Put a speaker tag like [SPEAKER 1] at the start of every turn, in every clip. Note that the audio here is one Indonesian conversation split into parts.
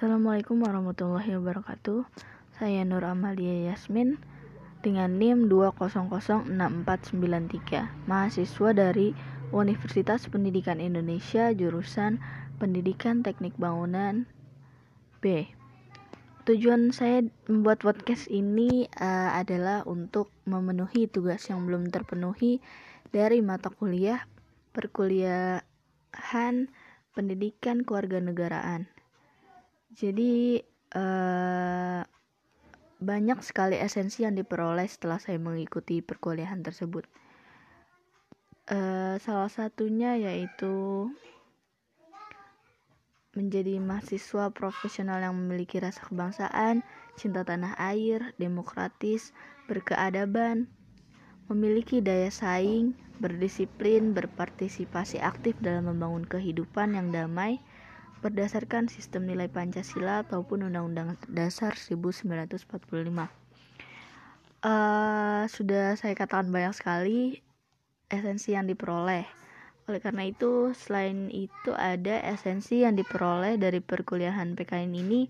[SPEAKER 1] Assalamualaikum warahmatullahi wabarakatuh. Saya Nur Amalia Yasmin dengan NIM 2006493, mahasiswa dari Universitas Pendidikan Indonesia jurusan Pendidikan Teknik Bangunan B. Tujuan saya membuat podcast ini uh, adalah untuk memenuhi tugas yang belum terpenuhi dari mata kuliah perkuliahan pendidikan kewarganegaraan. Jadi uh, banyak sekali esensi yang diperoleh setelah saya mengikuti perkuliahan tersebut. Uh, salah satunya yaitu menjadi mahasiswa profesional yang memiliki rasa kebangsaan, cinta tanah air, demokratis, berkeadaban, memiliki daya saing, berdisiplin, berpartisipasi aktif dalam membangun kehidupan yang damai, berdasarkan sistem nilai Pancasila ataupun Undang-Undang Dasar 1945. Uh, sudah saya katakan banyak sekali esensi yang diperoleh. Oleh karena itu, selain itu ada esensi yang diperoleh dari perkuliahan PKN ini,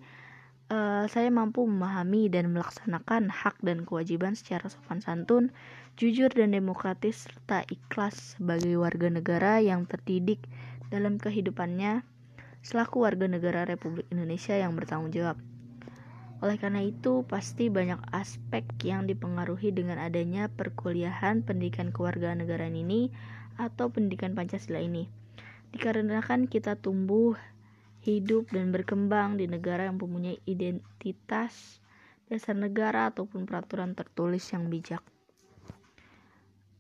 [SPEAKER 1] uh, saya mampu memahami dan melaksanakan hak dan kewajiban secara sopan santun, jujur dan demokratis serta ikhlas sebagai warga negara yang terdidik dalam kehidupannya selaku warga negara Republik Indonesia yang bertanggung jawab. Oleh karena itu, pasti banyak aspek yang dipengaruhi dengan adanya perkuliahan pendidikan kewarganegaraan ini atau pendidikan Pancasila ini. Dikarenakan kita tumbuh, hidup dan berkembang di negara yang mempunyai identitas dasar negara ataupun peraturan tertulis yang bijak.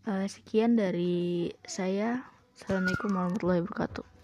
[SPEAKER 1] Uh, sekian dari saya. Assalamualaikum warahmatullahi wabarakatuh.